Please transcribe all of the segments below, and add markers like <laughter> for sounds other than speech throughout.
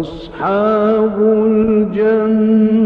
أصحاب الجنة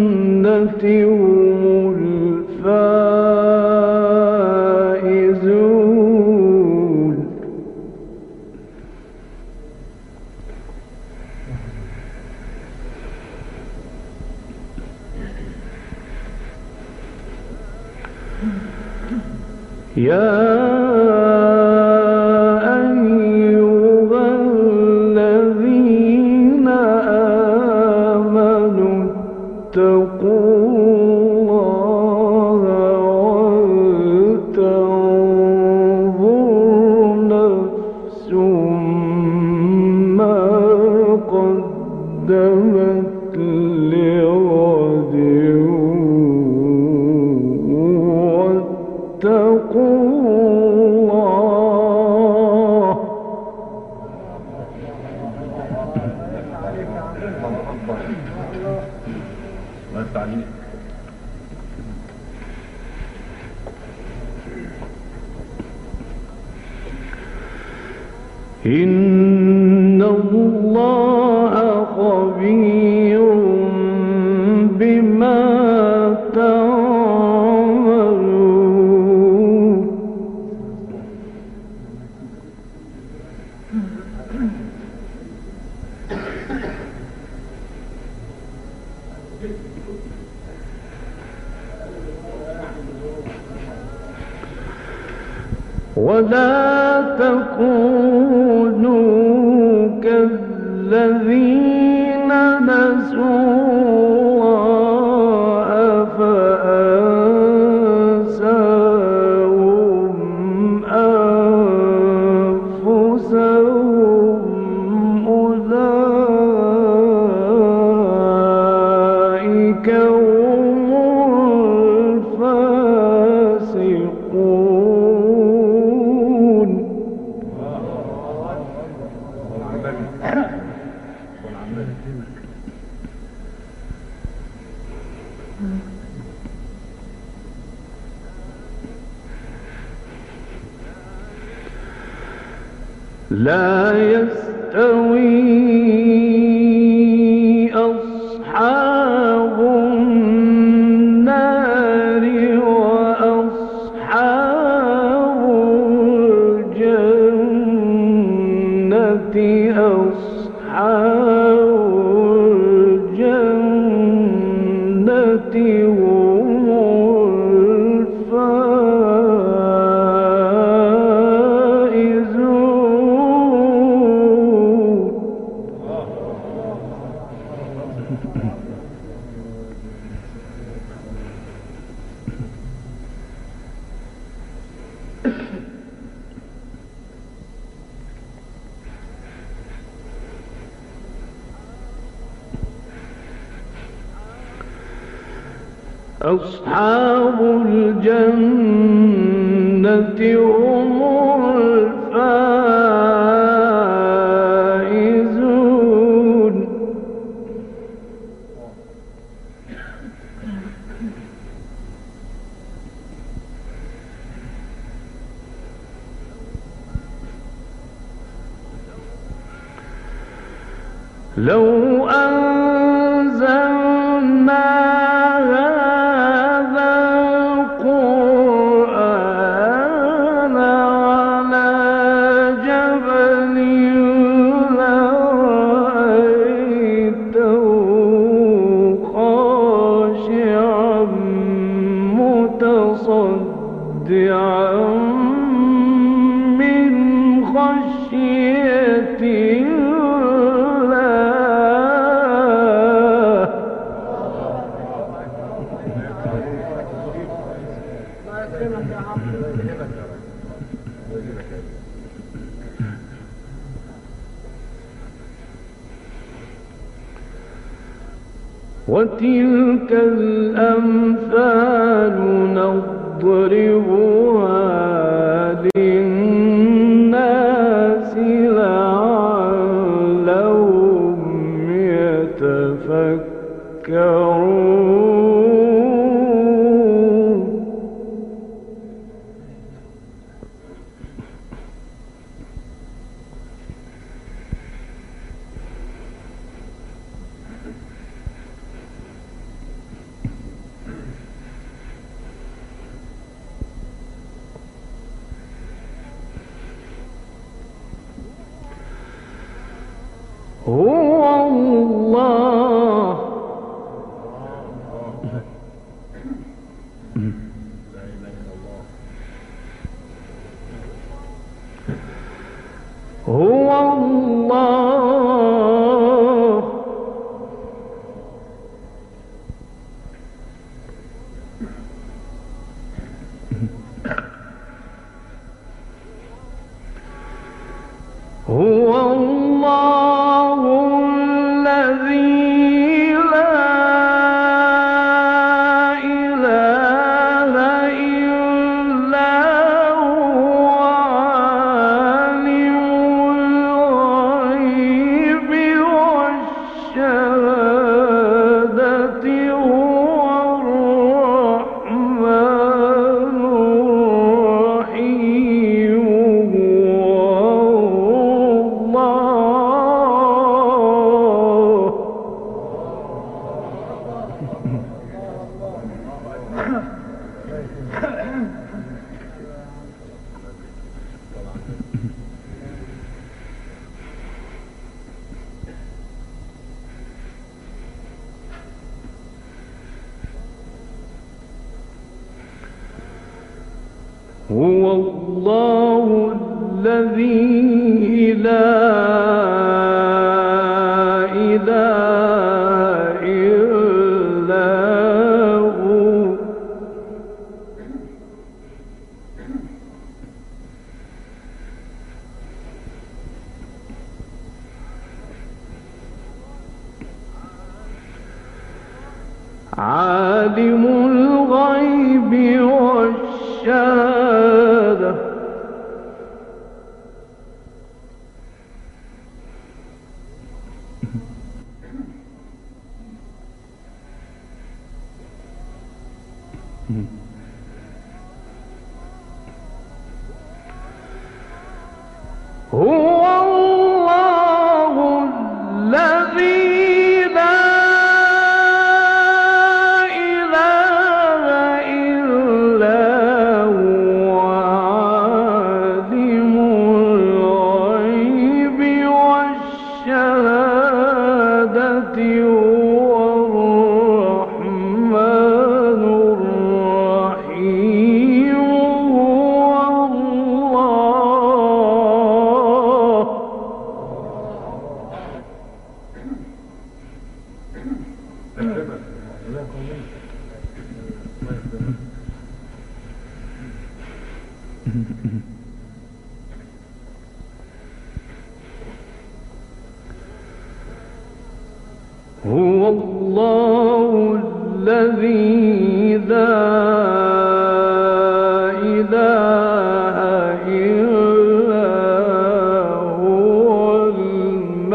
Oh. لو أنزلنا هو الله الذي لا إله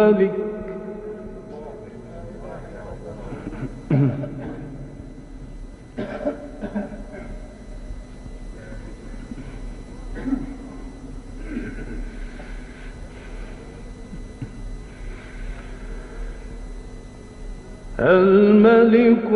الملك الملك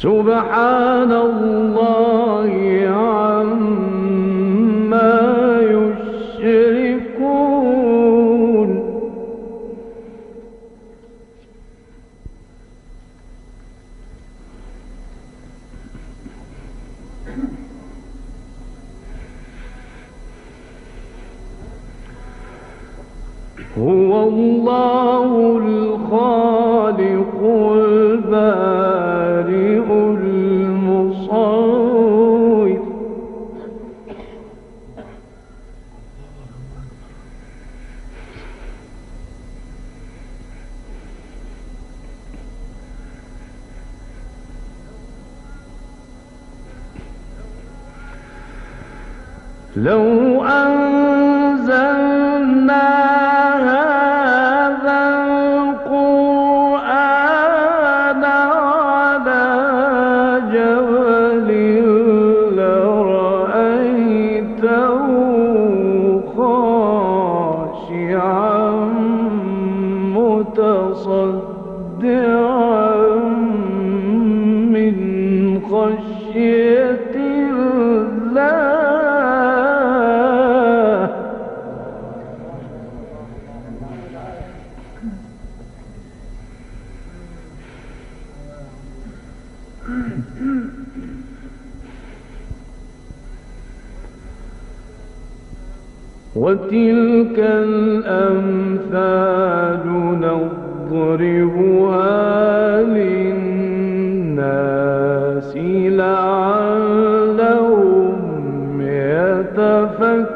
سبحان الله عما يتفكرون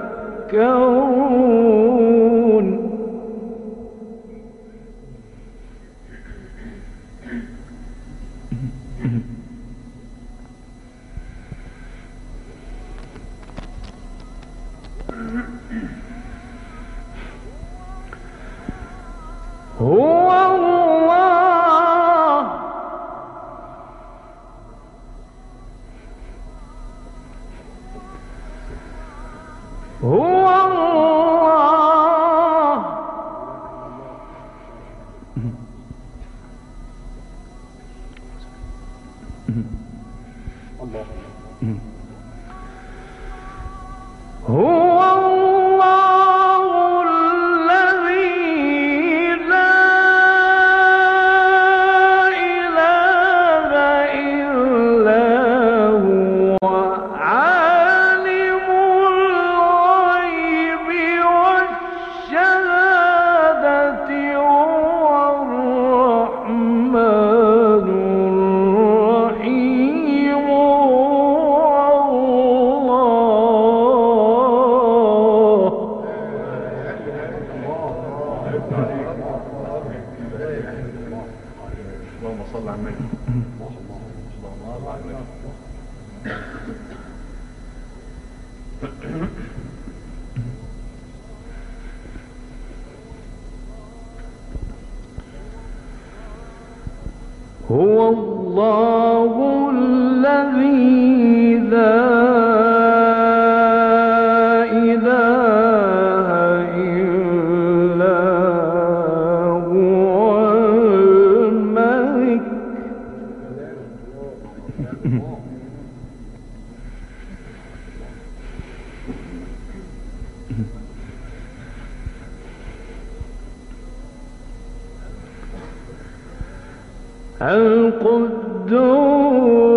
القدوس.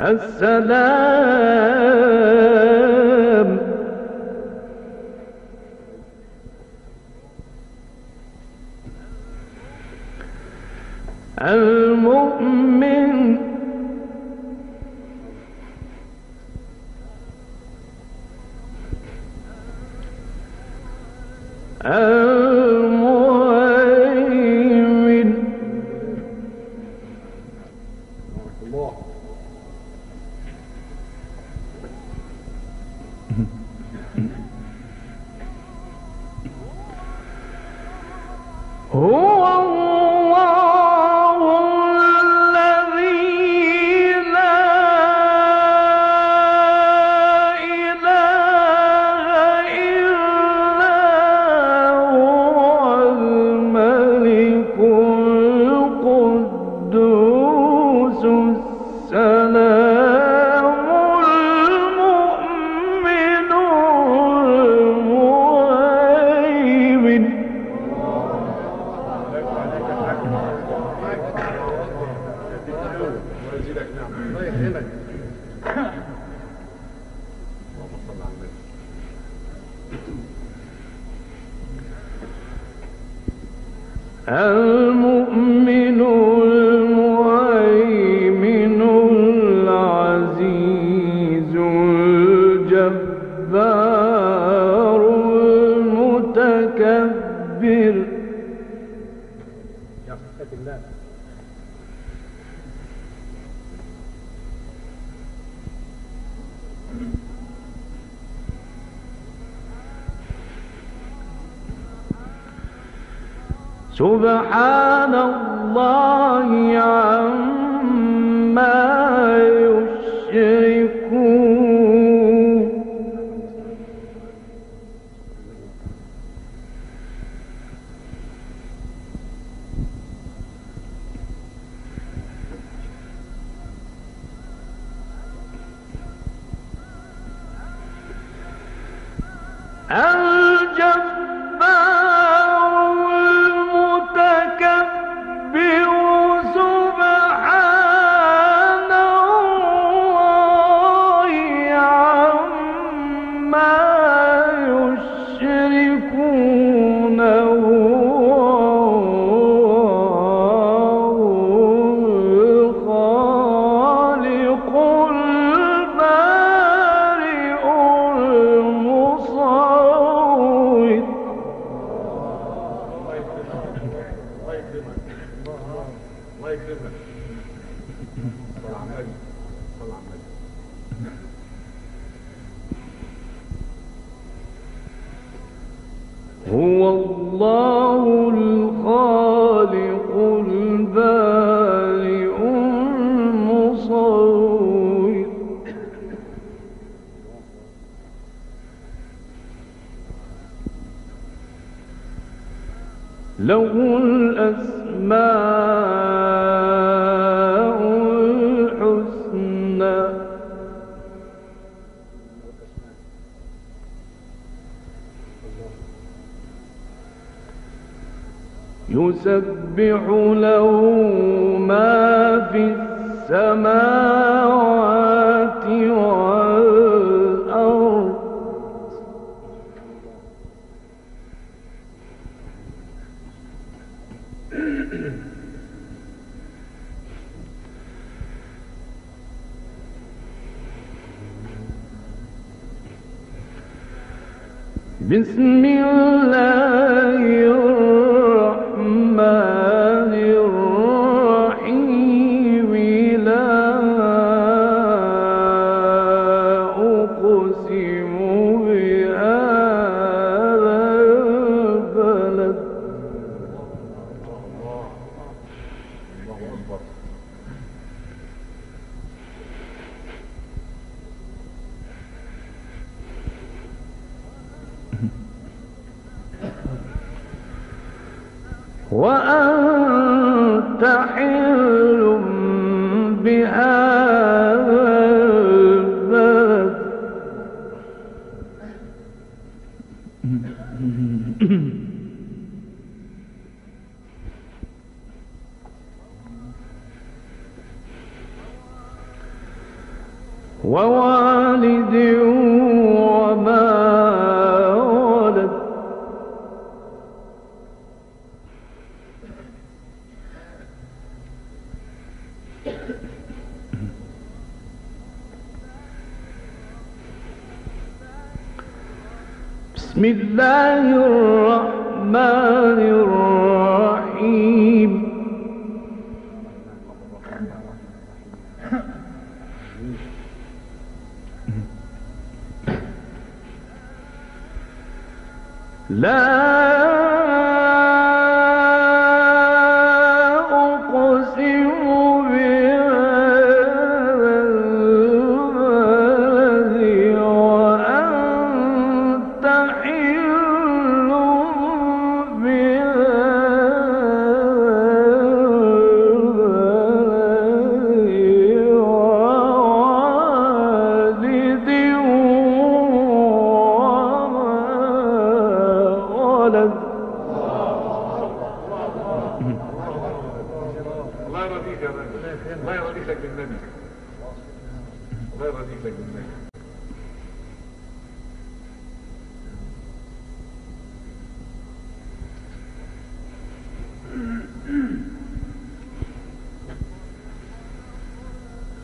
السلام 오! سبحان الله عما يسبح له ما في السماوات والأرض بسم الله. بسم الله الرحمن الرحيم. لا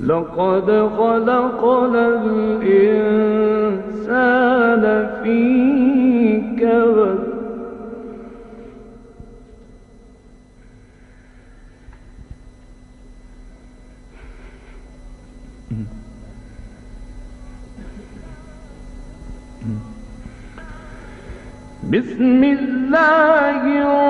لقد خلقنا الإنسان في كبد لله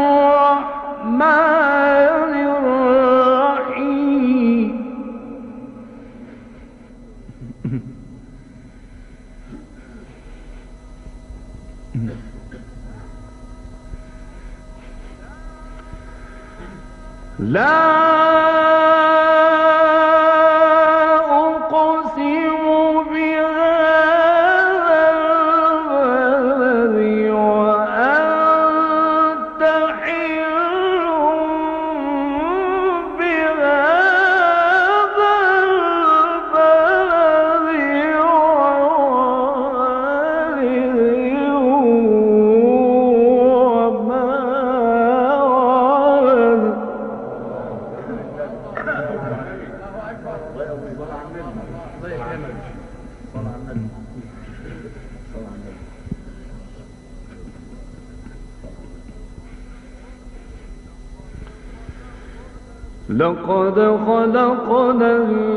لقد خلقنا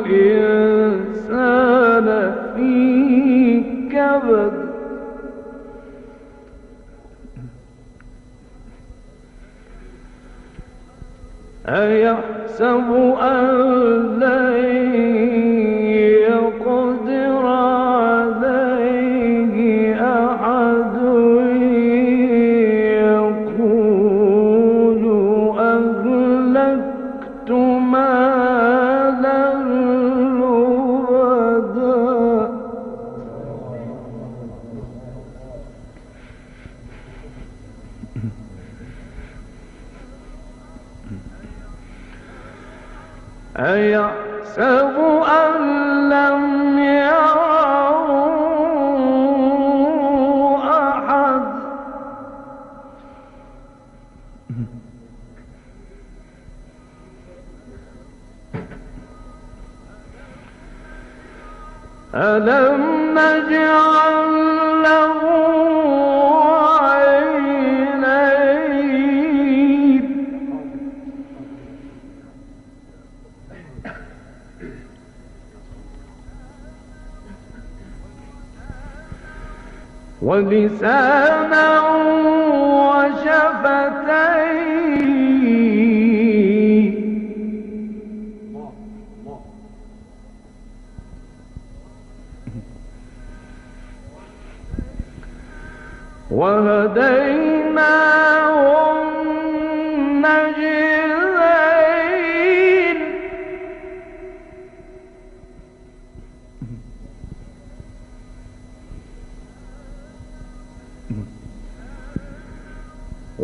الإنسان في كبد. أيحسب أن لن ولسانا وشفتين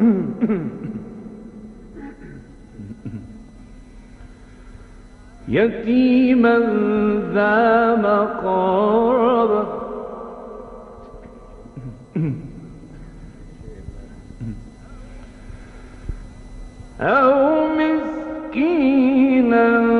<coughs> يتيما ذا مقرب <coughs> أو مسكينا